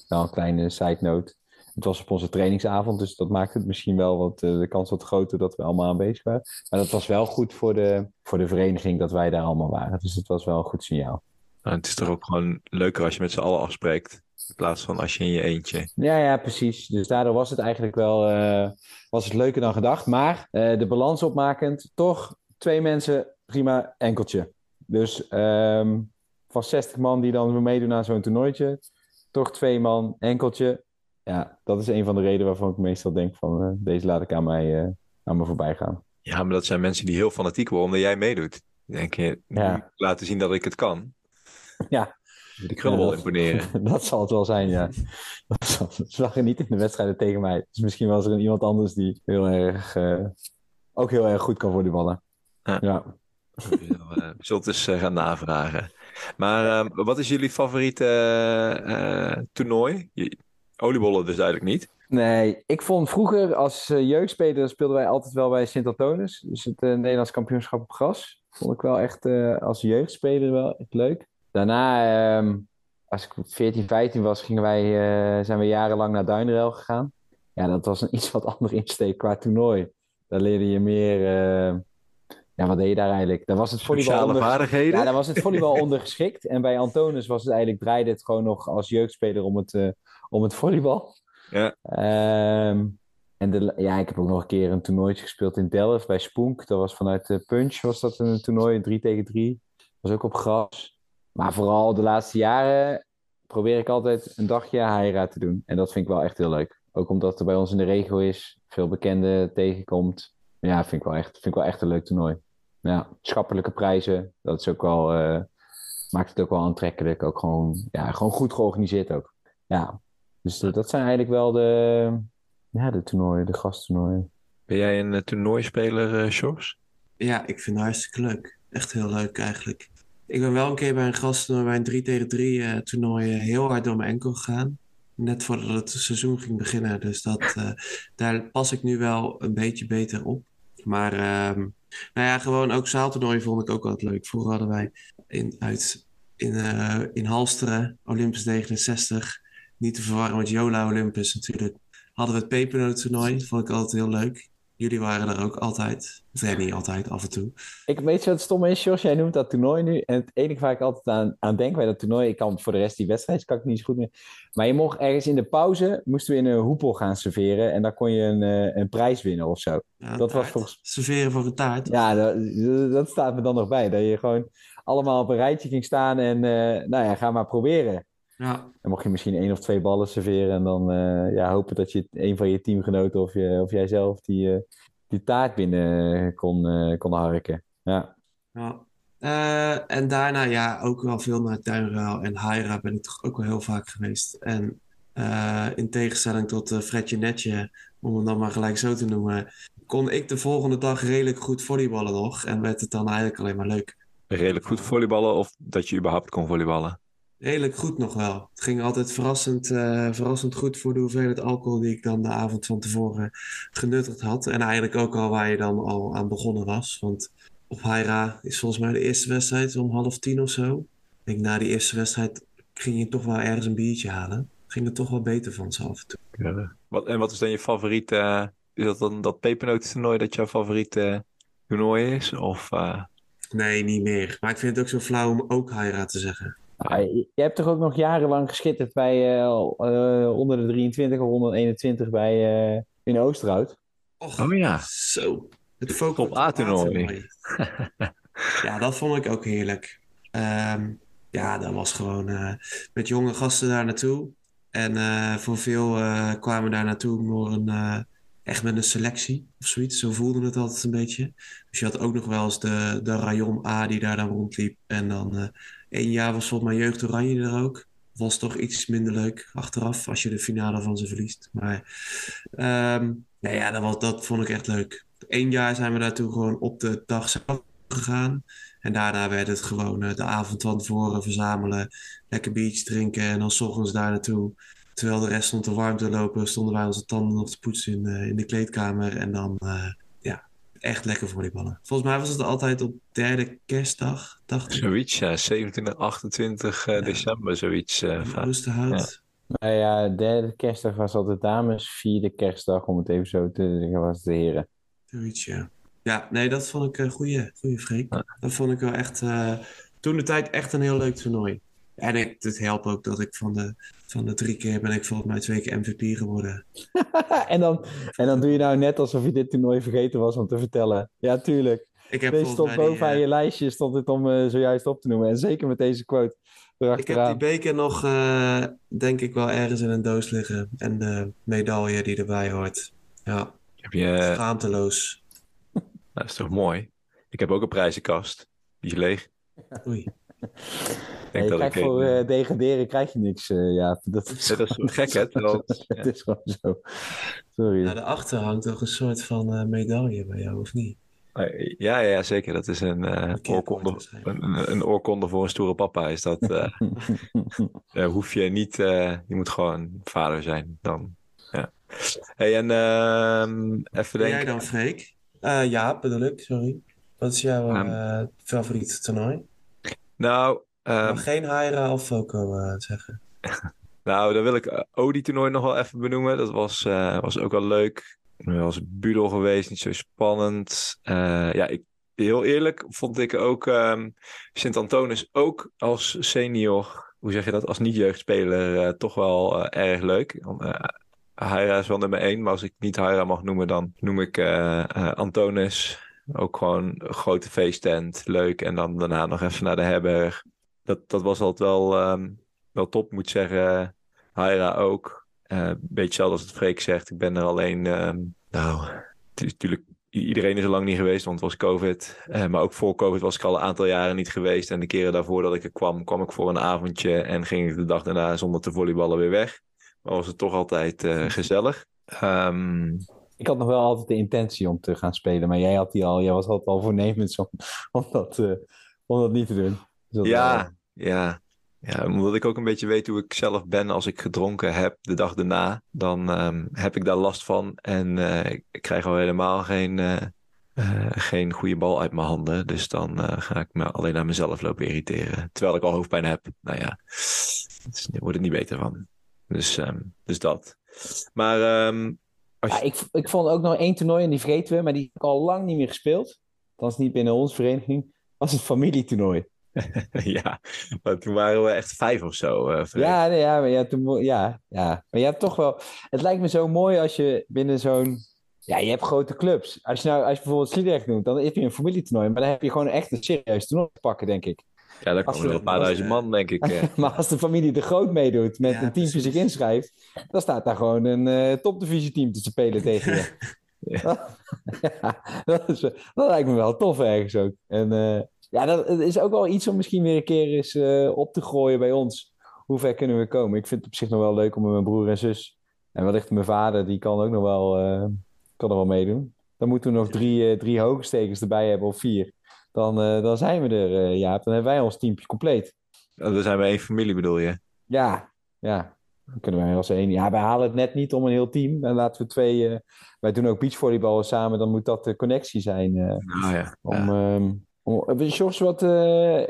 Wel een kleine side note. Het was op onze trainingsavond, dus dat maakte het misschien wel wat, eh, de kans wat groter dat we allemaal aanwezig waren. Maar dat was wel goed voor de, voor de vereniging dat wij daar allemaal waren. Dus het was wel een goed signaal. Nou, het is toch ook gewoon leuker als je met z'n allen afspreekt. In plaats van als je in je eentje. Ja, ja, precies. Dus daardoor was het eigenlijk wel eh, was het leuker dan gedacht. Maar eh, de balans opmakend, toch twee mensen, prima, enkeltje. Dus ehm, van 60 man die dan meedoen aan zo'n toernooitje, toch twee man, enkeltje. Ja, dat is een van de redenen waarvan ik meestal denk van eh, deze laat ik aan mij, eh, aan me voorbij gaan. Ja, maar dat zijn mensen die heel fanatiek worden omdat jij meedoet. Denk je, Ja. laten zien dat ik het kan. Ja. Die kunnen wel imponeren. dat zal het wel zijn, ja. Dat zal- Ze lachen niet in de wedstrijden tegen mij. Dus misschien was er iemand anders die heel erg, eh, ook heel erg goed kan volleyballen. Ja. Ja. We zullen het eens gaan navragen. Maar eh, wat is jullie favoriete toernooi? Oliebollen dus duidelijk niet. Nee, ik vond vroeger als eh, jeugdspeler speelden wij altijd wel bij Sint-Antonis. Dus het eh, Nederlands kampioenschap op gras. Vond ik wel echt eh, als jeugdspeler wel echt leuk. Daarna, ehm, als ik 14, 15 was, gingen wij, zijn we jarenlang naar Duinrel gegaan. Ja, dat was een iets wat andere insteek qua toernooi. Daar leerde je meer, ja, wat deed je daar eigenlijk? Daar was het volleybal onder... vaardigheden? Ja, daar was het volleybal ondergeschikt. En bij Antonis was het eigenlijk, draaide het gewoon nog als jeugdspeler om het, om het volleybal. Ja. Ehm, en de, ja, ik heb ook nog een keer een toernooitje gespeeld in Delft bij Spounk. Dat was vanuit de Punch, was dat een toernooi, 3 tegen 3. was ook op gras. Maar vooral de laatste jaren probeer ik altijd een dagje Haira te doen. En dat vind ik wel echt heel leuk. Ook omdat er bij ons in de regio is, veel bekenden tegenkomt. Ja, vind ik wel echt, vind ik wel echt een leuk toernooi. Ja, schappelijke prijzen, dat is ook wel, eh, maakt het ook wel aantrekkelijk. Ook gewoon, ja, gewoon goed georganiseerd ook. Ja, dus eh, dat zijn eigenlijk wel de, ja, de toernooien, de gasttoernooien. Ben jij een uh, toernooispeler, uh, Sjors? Ja, ik vind het hartstikke leuk. Echt heel leuk eigenlijk. Ik ben wel een keer bij een gasttoernooi, bij een 3 tegen 3 uh, toernooi, heel hard door mijn enkel gegaan. Net voordat het seizoen ging beginnen. Dus dat, daar pas ik nu wel een beetje beter op. Maar ehm, nou ja, gewoon ook zaaltoernooien vond ik ook altijd leuk. Vroeger hadden wij in, uit, in, uh, in Halsteren, Olympus 69, niet te verwarren met Jola Olympus natuurlijk, hadden we het pepernoottoernooi. Vond ik altijd heel leuk. Jullie waren er ook altijd. Of ja, niet altijd, af en toe. Ik weet je wat stom is, Jos? Jij noemt dat toernooi nu. En het enige waar ik altijd aan, aan denk bij dat toernooi... Ik kan voor de rest die wedstrijd kan ik niet zo goed meer... Maar je mocht ergens in de pauze... moesten we in een hoepel gaan serveren... en dan kon je een, uh, een prijs winnen of zo. Ja, dat taart. was volgens... Serveren voor een taart. Ja, dat, dat, staat me dan nog bij. Dat je gewoon allemaal op een rijtje ging staan... en uh, nou ja, ga maar proberen. Ja. Dan mocht je misschien één of twee ballen serveren... en dan uh, ja, hopen dat je een van je teamgenoten of, je, of jijzelf... die die taart binnen kon, uh, kon harken. Ja. ja. Uh, en daarna ja, ook wel veel naar Tuinruil en Haira ben ik toch ook wel heel vaak geweest. En uh, in tegenstelling tot Fredje Netje, om hem dan maar gelijk zo te noemen, kon ik de volgende dag redelijk goed volleyballen nog. En werd het dan eigenlijk alleen maar leuk. Redelijk goed volleyballen of dat je überhaupt kon volleyballen? Redelijk goed nog wel. Het ging altijd verrassend, uh, verrassend goed voor de hoeveelheid alcohol die ik dan de avond van tevoren genuttigd had. En eigenlijk ook al waar je dan al aan begonnen was. Want op Haira is volgens mij de eerste wedstrijd om half tien of zo. Ik denk na die eerste wedstrijd ging je toch wel ergens een biertje halen. Ging er toch wel beter van zo af en toe. Ja. Wat, en wat is dan je favoriete... Uh, is dat dan dat pepernotentoernooi dat jouw favoriete toernooi is? Of, uh... Nee, niet meer. Maar ik vind het ook zo flauw om ook Haira te zeggen. Ah, je hebt toch ook nog jarenlang geschitterd bij uh, uh, onder de 23 of 121 bij uh, in Oosterhout. Och, oh ja. Zo. Het focus Top A-toernooi. ja, dat vond ik ook heerlijk. Um, ja, dat was gewoon uh, met jonge gasten daar naartoe. En uh, voor veel uh, kwamen daar naartoe door een, echt met een selectie of zoiets. Zo voelde het altijd een beetje. Dus je had ook nog wel eens de, de Rayon A die daar dan rondliep. En dan één jaar was volgens mij Jeugd Oranje er ook. Was toch iets minder leuk achteraf als je de finale van ze verliest. Maar um, nou ja, dat, was, dat vond ik echt leuk. Eén jaar zijn we daartoe gewoon op de dag zelf gegaan. En daarna werd het gewoon uh, de avond van tevoren verzamelen. Lekker biertje drinken en dan s ochtends daar naartoe. Terwijl de rest stond te warm te lopen, stonden wij onze tanden nog te poetsen in, uh, in de kleedkamer. En dan, ja, echt lekker volleyballen. Volgens mij was het altijd op derde kerstdag, dacht ik. Zoiets, ja. 27, 28 ja. december, zoiets. Uh, Oosterhout. Ja. Nou ja, derde kerstdag was altijd dames, vierde kerstdag, om het even zo te zeggen, was de heren. Zoiets, ja. Ja, nee, dat vond ik een goede, goede freak. Ja. Dat vond ik wel echt, uh, toen de tijd echt een heel leuk toernooi. En ik, het helpt ook dat ik van de, van de drie keer ben ik volgens mij twee keer MVP geworden. en, dan, en dan doe je nou net alsof je dit toernooi vergeten was om te vertellen. Ja, tuurlijk. Ik heb deze stond bovenaan die, je uh... lijstje, stond het om uh, zojuist op te noemen. En zeker met deze quote erachteraan. Ik heb die beker nog, uh, denk ik, wel ergens in een doos liggen. En de medaille die erbij hoort. Ja, heb je... schaamteloos. Dat is toch mooi? Ik heb ook een prijzenkast. Die is leeg. Oei. Je krijgt voor uh, degraderen krijg je niks, uh, ja. Dat is, dat is gek, hè? Het is gewoon zo. Sorry. Ja, daarachter hangt toch een soort van uh, medaille bij jou, of niet? Ja, ja, zeker. Dat is een, uh, oorkonde, een, een, oorkonde voor een stoere papa. Is dat, uh, hoef je niet, je moet gewoon vader zijn. Dan, ja. Hey, en uh, even Ben denken. jij dan, Freek? ja, bedoel ik, sorry. Wat is jouw um, favoriete toernooi? Nou, um, mag geen Haira of Foco uh, zeggen. nou, dan wil ik uh, Odi-toernooi nog wel even benoemen. Dat was, uh, was ook wel leuk. Wel eens Budel geweest, niet zo spannend. ja, ik, heel eerlijk vond ik ook um, Sint-Antonis ook als senior, hoe zeg je dat, als niet-jeugdspeler uh, toch wel uh, erg leuk. Uh, Haira is wel nummer één, maar als ik niet Haira mag noemen, dan noem ik Antonis. Ook gewoon een grote feesttent, leuk. En dan daarna nog even naar de herberg. Dat, dat was altijd wel, um, wel top, moet zeggen. Haira ook. Een beetje hetzelfde als het Freek zegt. Ik ben er alleen, um, nou, natuurlijk iedereen is er lang niet geweest, want het was COVID. Uh, maar ook voor COVID was ik al een aantal jaren niet geweest. En de keren daarvoor dat ik er kwam, kwam ik voor een avondje en ging ik de dag daarna zonder te volleyballen weer weg. Maar was het toch altijd uh, gezellig. Um... Ik had nog wel altijd de intentie om te gaan spelen, maar jij had die al, jij was altijd al voornemens om, om, dat, uh, om dat niet te doen. Dus ja, ja. Ja, omdat ik ook een beetje weet hoe ik zelf ben als ik gedronken heb de dag daarna, dan um, heb ik daar last van en uh, ik krijg al helemaal geen, uh, geen goede bal uit mijn handen. Dus dan ga ik me alleen aan mezelf lopen irriteren. Terwijl ik al hoofdpijn heb. Nou ja, daar wordt het niet beter van. Dus, um, dus dat. Maar um, als je... ja, ik, ik vond ook nog één toernooi en die vergeten we, maar die heb ik al lang niet meer gespeeld. Althans niet binnen onze vereniging. was het familietoernooi. ja, maar toen waren we echt vijf of zo. Uh, ja, nee, ja, maar ja, toen, ja, ja, maar je hebt toch wel. Het lijkt me zo mooi als je binnen zo'n. Ja, je hebt grote clubs. Als je nou, als je bijvoorbeeld Sliedrecht noemt, dan heb je een familietoernooi, maar dan heb je gewoon echt een serieus toernooi te pakken, denk ik. Ja, daar komen er een paar duizend man, denk ik. Ja. maar als de familie de groot meedoet met ja, een team die zich inschrijft, dan staat daar gewoon een uh, topdivisieteam te spelen tegen je. ja. dat, is, dat lijkt me wel tof ergens ook. En uh, ja, dat is ook wel iets om misschien weer een keer eens uh, op te gooien bij ons. Hoe ver kunnen we komen? Ik vind het op zich nog wel leuk om met mijn broer en zus. En wellicht mijn vader, die kan ook nog wel, uh, kan er wel meedoen. Dan moeten we nog drie, uh, drie hoogstekers erbij hebben of vier. Dan, dan zijn we er, Jaap. Dan hebben wij ons teampje compleet. Dan zijn we één familie, bedoel je? Ja, ja. Dan kunnen wij als één. Ja, wij halen het net niet om een heel team. En laten we twee. wij doen ook beachvolleybal samen. Dan moet dat de connectie zijn. nou ja. Om, ja. Um, Jos, wat, uh,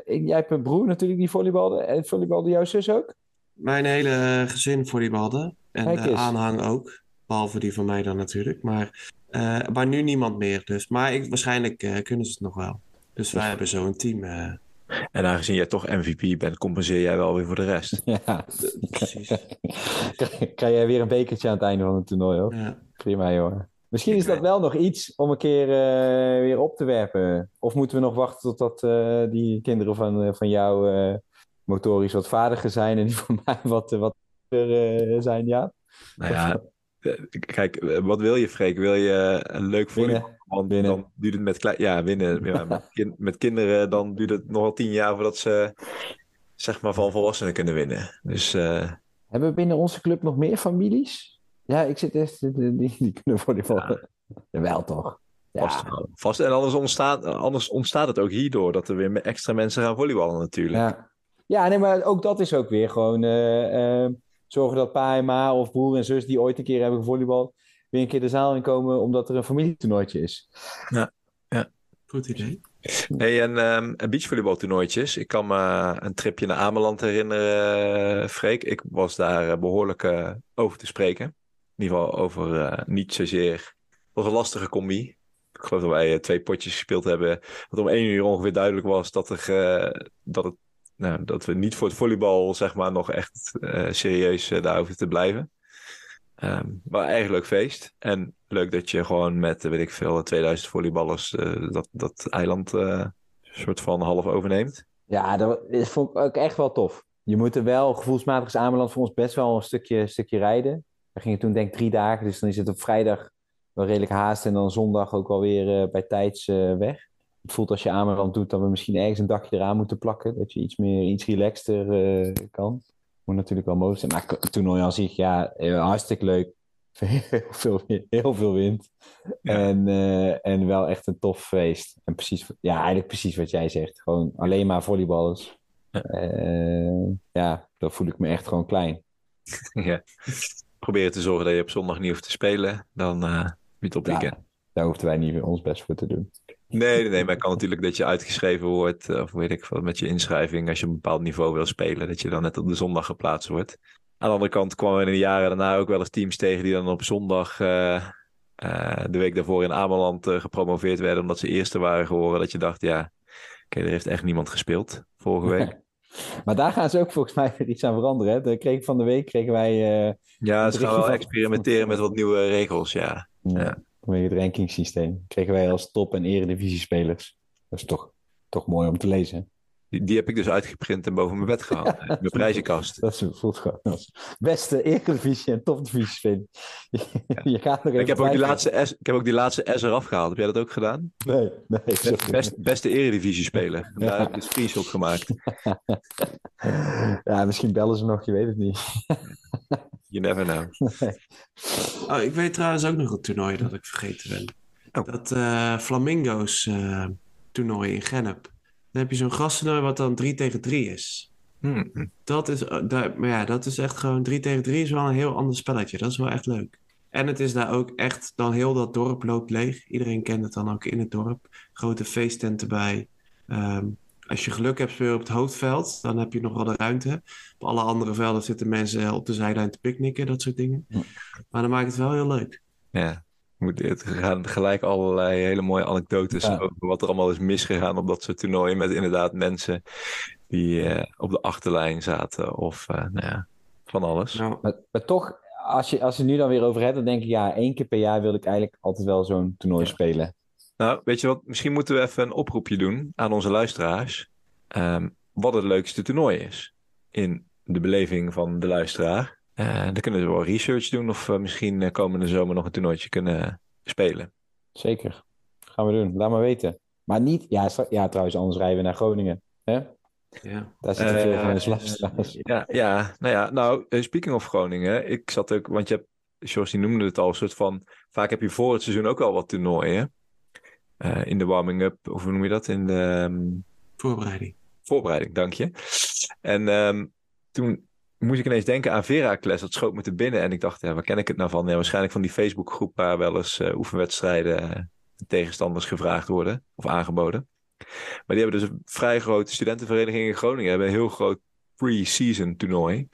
jij hebt een broer natuurlijk die volleybalde. En volleybalde jouw zus ook? Mijn hele gezin volleybalde. En de aanhang ook. Behalve die van mij dan natuurlijk. Maar, uh, maar nu niemand meer dus. Maar ik, waarschijnlijk uh, kunnen ze het nog wel. Dus wij hebben zo'n team. En aangezien jij toch MVP bent, compenseer jij wel weer voor de rest. Ja, precies. Krijg jij weer een bekertje aan het einde van het toernooi hoor. Ja. Prima joh. Misschien is dat wel nog iets om een keer uh, weer op te werpen. Of moeten we nog wachten totdat uh, die kinderen van, van jou motorisch wat vaardiger zijn en die van mij wat, wat zijn, ja? Nou ja, kijk, wat wil je, Freek? Wil je een leuk voetbal? Want dan duurt het met, klein, ja, winnen. Ja, met, kind, met, kinderen dan duurt het nog wel tien jaar voordat ze zeg maar van volwassenen kunnen winnen. Dus, Hebben we binnen onze club nog meer families? Ja, ik zit echt, die, die kunnen volleyballen. Ja. Wel toch? Ja. Vast, vast. En anders ontstaat, anders ontstaat het ook hierdoor dat er weer extra mensen gaan volleyballen natuurlijk. Ja, ja nee, maar ook dat is ook weer gewoon uh, uh, zorgen dat pa en ma of broer en zus die ooit een keer hebben gevolleybald weer een keer de zaal in komen omdat er een familietoernooitje is. Ja, ja. Goed idee. Hey, en, um, en beachvolleybaltoernooitjes. Ik kan me een tripje naar Ameland herinneren, Freek. Ik was daar behoorlijk uh, over te spreken. In ieder geval over uh, niet zozeer. Het was een lastige combi. Ik geloof dat wij uh, twee potjes gespeeld hebben. Dat om één uur ongeveer duidelijk was dat, er, uh, dat, het, nou, dat we niet voor het volleybal zeg maar, nog echt serieus daar hoeven te blijven. Um, maar eigenlijk leuk feest. En leuk dat je gewoon met, weet ik veel, 2000 volleyballers dat, dat eiland soort van half overneemt. Ja, dat vond ik ook echt wel tof. Je moet er wel, gevoelsmatig is Ameland voor ons best wel een stukje, stukje rijden. We gingen toen denk ik drie dagen, dus dan is het op vrijdag wel redelijk haast en dan zondag ook wel weer bij tijds weg. Het voelt als je Ameland doet dat we misschien ergens een dagje eraan moeten plakken, dat je iets meer, iets relaxter uh, kan. Moet natuurlijk wel mogelijk zijn, maar het toernooi aan zich, ja, hartstikke leuk. Heel veel, heel veel wind. Ja. En, en wel echt een tof feest. En precies, ja, eigenlijk precies wat jij zegt. Gewoon alleen maar volleyballers. Ja, ja dan voel ik me echt gewoon klein. Ja proberen te zorgen dat je op zondag niet hoeft te spelen, dan uh, het op weekend. Ja, daar hoefden wij niet ons best voor te doen. Nee, nee, nee, maar het kan natuurlijk dat je uitgeschreven wordt, of weet ik veel, met je inschrijving, als je een bepaald niveau wil spelen, dat je dan net op de zondag geplaatst wordt. Aan de andere kant kwamen we in de jaren daarna ook wel eens teams tegen die dan op zondag uh, eh, de week daarvoor in Ameland eh, gepromoveerd werden omdat ze eerste waren geworden. Dat je dacht, ja, oké, er heeft echt niemand gespeeld vorige week. Maar daar gaan ze ook volgens mij weer iets aan veranderen. Hè? De kreeg van de week kregen wij. eh, Ja, ze gaan wel van- experimenteren met wat nieuwe regels, ja. ja. Vanwege het rankingsysteem. Kregen wij als top- en eredivisiespelers. Dat is toch, toch mooi om te lezen. Die, die heb ik dus uitgeprint en boven mijn bed gehaald. mijn prijzenkast. Dat is, voelt gewoon beste eredivisie en topdivisie Je gaat nog even Ik heb, ook die laatste S, ik heb ook die laatste S eraf gehaald. Heb jij dat ook gedaan? Nee, nee. Best, beste eredivisie-speler. Daar heb ik een screenshot gemaakt. Ja, misschien bellen ze nog, je weet het niet. You never know. Oh, ik weet trouwens ook nog een toernooi dat ik vergeten ben. Oh. Dat eh, Flamingo's eh, toernooi in Gennep. Dan heb je zo'n gasttoernooi wat dan 3 tegen 3 is. Hmm. Dat is, eh, daar, maar ja, dat is echt gewoon 3 tegen 3 is wel een heel ander spelletje. Dat is wel echt leuk. En het is daar ook echt, dan heel dat dorp loopt leeg. Iedereen kent het dan ook in het dorp. Grote feesttent erbij. Ehm, als je geluk hebt, speel je op het hoofdveld. Dan heb je nog wel de ruimte. Op alle andere velden zitten mensen op de zijlijn te picknicken, dat soort dingen. Ja. Maar dan maakt het wel heel leuk. Ja. Het gaan gelijk allerlei hele mooie anekdotes Ja. over wat er allemaal is misgegaan op dat soort toernooien. Met inderdaad mensen die eh, op de achterlijn zaten. Of eh, nou ja, van alles. Nou, Maar, maar toch, als je, als je het nu dan weer over hebt, dan denk ik, ja, één keer per jaar wil ik eigenlijk altijd wel zo'n toernooi Ja. spelen. Nou, weet je wat? Misschien moeten we even een oproepje doen aan onze luisteraars. Ehm, wat het leukste toernooi is in de beleving van de luisteraar. Eh, dan kunnen we wel research doen of we misschien eh, komende zomer nog een toernooitje kunnen spelen. Zeker. Gaan we doen. Laat maar weten. Maar niet, ja, ja trouwens, anders rijden we naar Groningen. Hè? ja. Daar zitten veel Eh, van onze luisteraars. Ja, ja, nou ja, nou, speaking of Groningen, ik zat ook, want je hebt, George die noemde het al, een soort van, vaak heb je voor het seizoen ook al wat toernooien. Eh, in de warming-up, of hoe noem je dat? In de ehm, Voorbereiding. voorbereiding, dank je. En ehm, toen moest ik ineens denken aan Veracles, dat schoot me te binnen. En ik dacht, ja, waar ken ik het nou van? Ja, waarschijnlijk van die Facebookgroep waar wel eens eh, oefenwedstrijden eh, tegenstanders gevraagd worden of aangeboden. Maar die hebben dus een vrij grote studentenvereniging in Groningen. hebben een heel groot pre-season toernooi.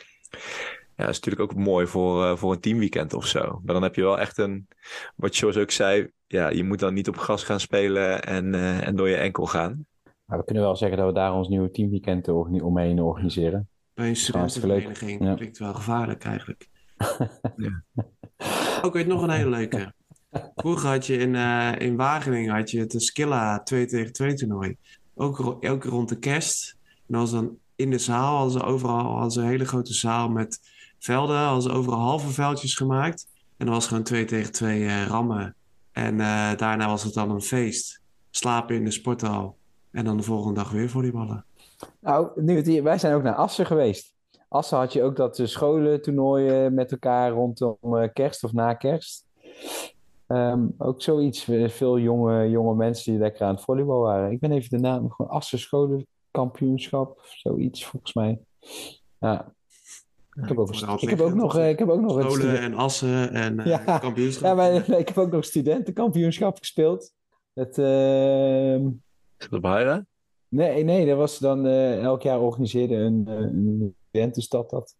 Ja, dat is natuurlijk ook mooi voor, voor een teamweekend of zo. Maar dan heb je wel echt een, wat George ook zei, ja, je moet dan niet op gras gaan spelen en, eh, en door je enkel gaan. Maar we kunnen wel zeggen dat we daar ons nieuwe teamweekend omheen organiseren. Bij een studentenvereniging. Ja. klinkt wel gevaarlijk eigenlijk. Ja. Ook weet nog een hele leuke. Vroeger had je in, eh, in Wageningen had je het Skilla 2 tegen 2 toernooi. Ook, ro- ook rond de kerst. En was dan in de zaal, hadden ze overal hadden ze een hele grote zaal met velden. Hadden ze overal halve veldjes gemaakt. En dat was gewoon 2 tegen 2 eh, rammen. En eh, daarna was het dan een feest. Slapen in de sporthal. En dan de volgende dag weer volleyballen. Nou, nu wij zijn ook naar Assen geweest. Assen had je ook dat eh, scholentoernooien met elkaar rondom eh, kerst of na kerst. Ehm, ook zoiets. Veel jonge, jonge mensen die lekker aan het volleybal waren. Ik ben even de naam, gewoon Assen scholenkampioenschap, zoiets volgens mij. Ja. Ik heb ook, Ik wou ik heb ook nog, eh, ik heb ook nog een student- en Assen en eh Ja. kampioenschap. Ja, maar ik heb ook nog studentenkampioenschap gespeeld. Het, ehm, Is dat? Nee, nee, dat was dan eh, elk jaar organiseerde een, een studentenstad dat.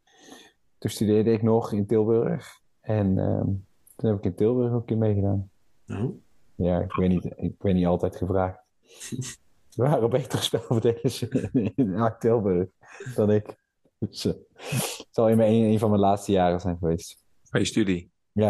Toen studeerde ik nog in Tilburg. En ehm, toen heb ik in Tilburg ook een keer meegedaan. Nou, Ja, ik weet niet, ik ben niet altijd gevraagd. Er waren betere spelverdelers in, in Tilburg dan ik. Dus, eh, het zal in mijn, een, van mijn laatste jaren zijn geweest. Van je studie. Ja,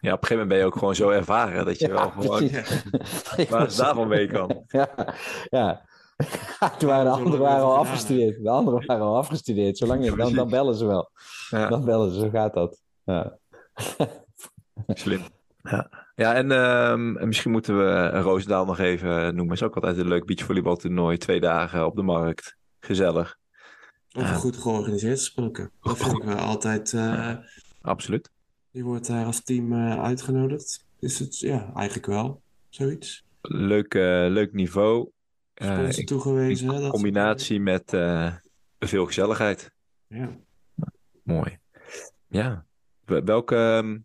Ja, op een gegeven moment ben je ook gewoon zo ervaren dat je wel gewoon ja. Waar het daarvan mee kan. Ja, ja. Toen waren de anderen waren al afgestudeerd. De anderen waren al afgestudeerd. Zolang je, dan, dan bellen ze wel. Ja, Dan bellen ze, zo gaat dat. Ja. slim. Ja, ja en, ehm, en misschien moeten we Roosendaal nog even noemen. Is ook altijd een leuk beachvolleybaltoernooi. Twee dagen op de markt. Gezellig. Over Ja. goed georganiseerd gesproken. Dat vind ik wel altijd. eh, Absoluut. Die wordt daar als team eh, uitgenodigd. Dus het, ja, eigenlijk wel. Zoiets. Leuk, eh, leuk niveau. Sponsor in toegewezen. soort combinatie met veel gezelligheid. dingen. Mooi. Ja. Wel- Welke... ehm,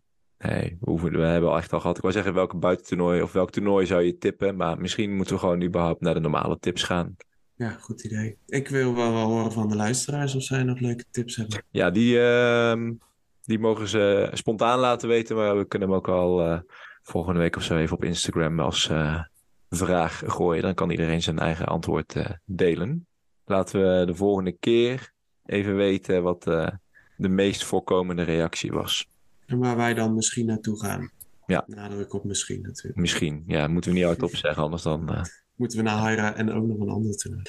Nee, we, hoeven, we hebben al echt al gehad. Ik wou zeggen welke buitentoernooi of welk toernooi zou je tippen. Maar misschien moeten we gewoon überhaupt naar de normale tips gaan. Ja. goed idee. Ik wil wel, wel horen van de luisteraars of zij nog leuke tips hebben. Ja, die, ehm, die mogen ze spontaan laten weten. Maar we kunnen hem ook al eh, volgende week of zo even op Instagram als uh, vraag gooien. Dan kan iedereen zijn eigen antwoord uh, delen. Laten we de volgende keer even weten wat de meest voorkomende reactie was. En waar wij dan misschien naartoe gaan. Ja. Nadruk op misschien natuurlijk. Misschien, ja, moeten we niet hardop zeggen, anders dan... Moeten we naar Hyra en ook nog een ander toe.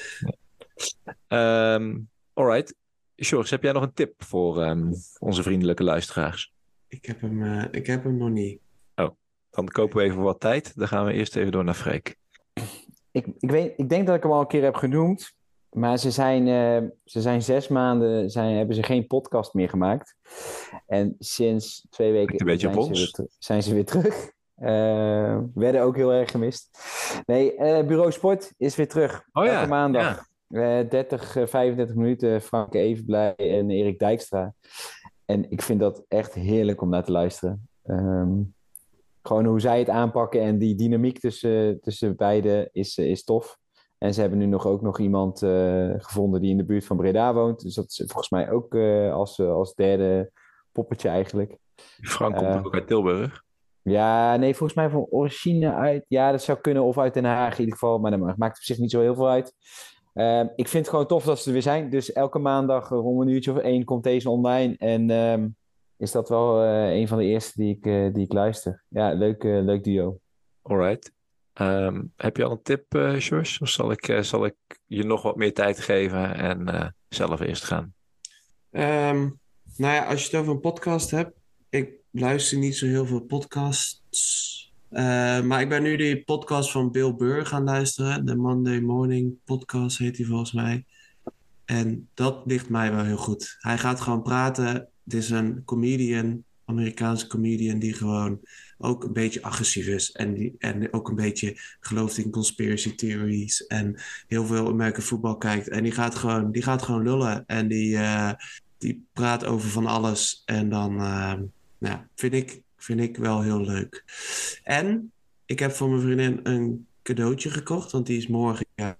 Um, alright. George, heb jij nog een tip voor um, onze vriendelijke luisteraars? Ik heb hem, uh, ik heb hem nog niet. Oh, dan kopen we even wat tijd. Dan gaan we eerst even door naar Freek. Ik, ik, weet, ik denk dat ik hem al een keer heb genoemd. Maar ze zijn, uh, ze zijn zes maanden zijn, hebben ze geen podcast meer gemaakt. En sinds twee weken een beetje zijn, ze weer, zijn ze weer terug. Uh, werden ook heel erg gemist. Nee, uh, Bureau Sport is weer terug. Oh, ja. maandag. Ja. 30, 35 minuten. Frank Evenblij en Erik Dijkstra. En ik vind dat echt heerlijk om naar te luisteren. Um, gewoon hoe zij het aanpakken en die dynamiek tussen, tussen beiden is, is tof. En ze hebben nu nog ook nog iemand uh, gevonden die in de buurt van Breda woont. Dus dat is volgens mij ook uh, als, als derde poppetje eigenlijk. Frank komt uh, ook uit Tilburg. Ja, nee, volgens mij van origine uit. Ja, dat zou kunnen. Of uit Den Haag in ieder geval. Maar dat maakt op zich niet zo heel veel uit. Uh, ik vind het gewoon tof dat ze er weer zijn. Dus elke maandag rond een uurtje of één komt deze online. En uh, is dat wel uh, een van de eerste die ik, uh, die ik luister. Ja, leuk, leuk duo. Alright. Um, heb je al een tip, uh, George? Of zal ik, zal ik je nog wat meer tijd geven en zelf eerst gaan? Um, nou ja, als je het over een podcast hebt. Ik luister niet zo heel veel podcasts. Uh, maar ik ben nu die podcast van Bill Burr gaan luisteren. De Monday Morning Podcast heet die volgens mij. En dat ligt mij wel heel goed. Hij gaat gewoon praten. Het is een comedian, Amerikaanse comedian, die gewoon ook een beetje agressief is. En, die, en ook een beetje gelooft in conspiracy theories. En heel veel American voetbal kijkt. En die gaat gewoon, die gaat gewoon lullen. En die, uh, die praat over van alles. En dan... Uh, nou, vind ik, vind ik wel heel leuk. En ik heb voor mijn vriendin een cadeautje gekocht, want die is morgen. Ja.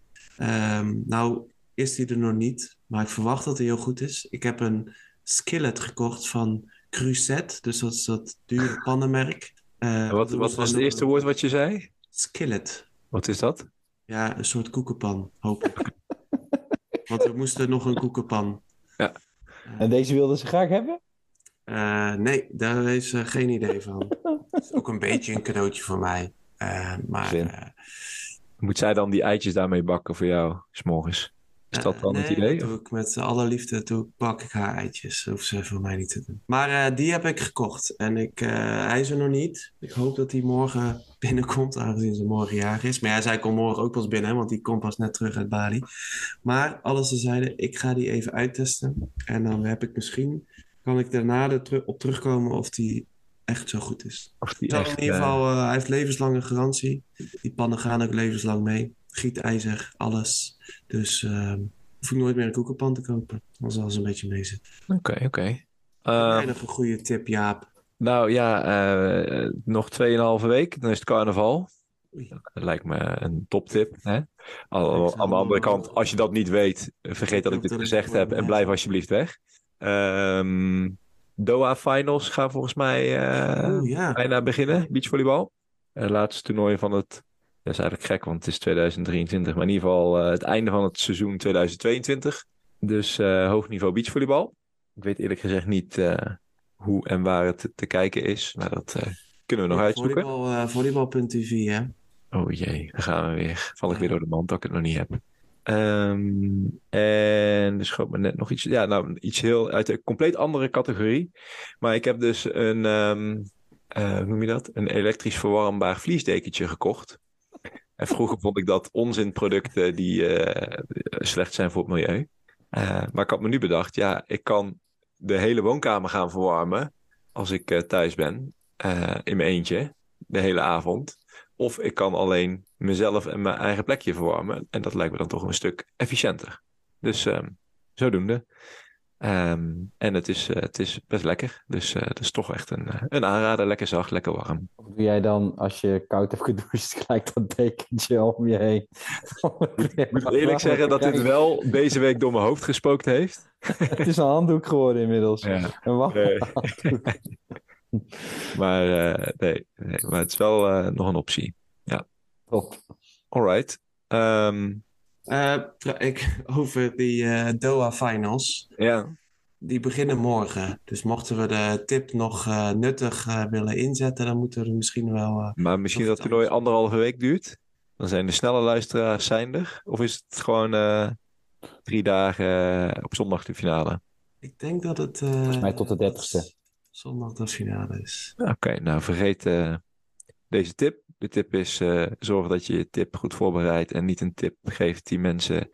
Um, nou, is die er nog niet, maar ik verwacht dat hij heel goed is. Ik heb een skillet gekocht van Cruzet, dus dat is dat dure pannenmerk. Uh, wat wat was het eerste woord wat je zei? Skillet. Wat is dat? Ja, een soort koekenpan, hoop ik. want we moesten nog een koekenpan. Ja. En deze wilden ze graag hebben? Uh, nee, daar is uh, geen idee van. Het is ook een beetje een cadeautje voor mij. Uh, maar, Moet zij dan die eitjes daarmee bakken voor jou, s'morgens? Is dat dan nee, het idee? Dat doe ik met alle liefde toe bak ik haar eitjes. Dat hoeft ze voor mij niet te doen. Maar die heb ik gekocht. En ik, hij is er nog niet. Ik hoop dat hij morgen binnenkomt, aangezien ze morgen jarig is. Maar ja, zij komt morgen ook pas binnen, want die komt pas net terug uit Bali. Maar alles te zeiden, ik ga die even uittesten. En dan heb ik misschien kan ik daarna er op terugkomen of die echt zo goed is. Of die echt, in ieder geval, uh, hij heeft levenslange garantie. Die pannen gaan ook levenslang mee. Gietijzer, alles. Dus uh, hoef ik nooit meer een koekenpan te kopen. Als alles een beetje mee zit. Oké, okay, oké. Okay. Uh, nog een goede tip, Jaap? Nou ja, uh, nog 2,5 week, dan is het carnaval. Dat lijkt me een toptip. Hè? Al, aan de andere kant, als je dat niet weet, vergeet dat ik dit gezegd heb en blijf alsjeblieft weg. Um, Doha Finals gaan volgens mij uh, oh, ja. bijna beginnen, beachvolleybal. Het laatste toernooi van het, dat is eigenlijk gek, want het is 2023, maar in ieder geval uh, het einde van het seizoen 2022. Dus uh, hoog niveau beachvolleybal. Ik weet eerlijk gezegd niet hoe en waar het te kijken is, maar dat kunnen we nog ja, uitzoeken. Volleybal, volleybal.tv, hè? Oh jee, daar gaan we weer. Val ik weer door de mand dat ik het nog niet heb. Um, en er schoot me net nog iets. Ja, nou, iets heel uit een compleet andere categorie. Maar ik heb dus een, um, uh, hoe noem je dat? Een elektrisch verwarmbaar vliesdekentje gekocht. En vroeger vond ik dat onzinproducten die uh, slecht zijn voor het milieu. Uh, maar ik had me nu bedacht, ja, ik kan de hele woonkamer gaan verwarmen als ik thuis ben. in mijn eentje, de hele avond. Of ik kan alleen mezelf en mijn eigen plekje verwarmen. En dat lijkt me dan toch een stuk efficiënter. Dus um, zodoende. Um, en het is, uh, het is best lekker. Dus uh, het is toch echt een, een aanrader. Lekker zacht, lekker warm. Of doe jij dan, als je koud hebt gedoucht, gelijk dat dekentje om je heen? ik moet eerlijk zeggen dat dit wel deze week door mijn hoofd gespookt heeft. het is een handdoek geworden inmiddels. Ja. Een nee. Maar eh, nee, nee, maar het is wel eh, nog een optie. Top. Alright. Ehm, Eh, ik, over die eh, Doha Finals. ja, Die beginnen morgen. Dus mochten we de tip nog eh, nuttig eh, willen inzetten, dan moeten we er misschien wel. eh, maar misschien dat het toernooi anders. anderhalve week duurt. Dan zijn de snelle luisteraars zijn er. Of is het gewoon eh, drie dagen op zondag de finale? ik denk dat het. eh, Volgens mij tot de dat 30ste. Zondag de finale is. Oké, nou vergeet eh, deze tip. De tip is eh, zorg dat je je tip goed voorbereidt en niet een tip geeft die mensen,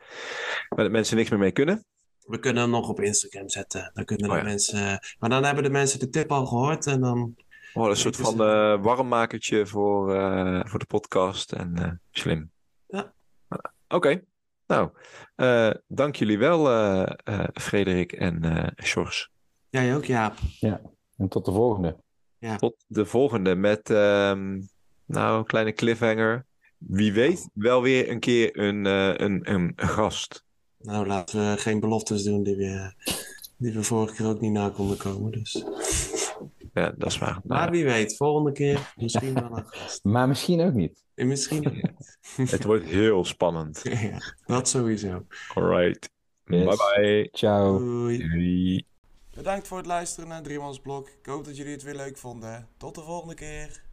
waar de mensen niks meer mee kunnen. We kunnen hem nog op Instagram zetten. Dan kunnen de Oh ja. mensen. Maar dan hebben de mensen de tip al gehoord en dan. Oh, een soort van eh warmmakertje voor, eh, voor de podcast en eh, slim. Ja. Oké, nou, eh, dank jullie wel, eh eh, Frederik en eh Sjors. Jij ook, Jaap. En tot de volgende. Tot de volgende met, ehm, nou, een kleine cliffhanger. Wie weet, wel weer een keer een, eh, een, een gast. Nou, laten we geen beloftes doen die we, die we vorige keer ook niet na konden komen. Dus. Ja, dat is waar. Maar wie weet, volgende keer misschien wel een gast. Maar misschien ook niet. En misschien ook niet. het wordt heel spannend. ja, dat sowieso. Alright. Yes. Bye bye. Ciao. Doei. Doei. Bedankt voor het luisteren naar Driemansblok. Ik hoop dat jullie het weer leuk vonden. Tot de volgende keer.